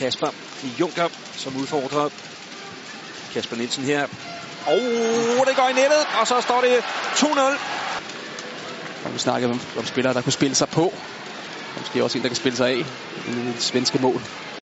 Kasper Junker, som udfordrer Kasper Nielsen her. Og det går i nettet, og så står det 2-0. Og vi snakker om, om spillere, der kunne spille sig på. Og måske også en, der kan spille sig af. I det svenske mål.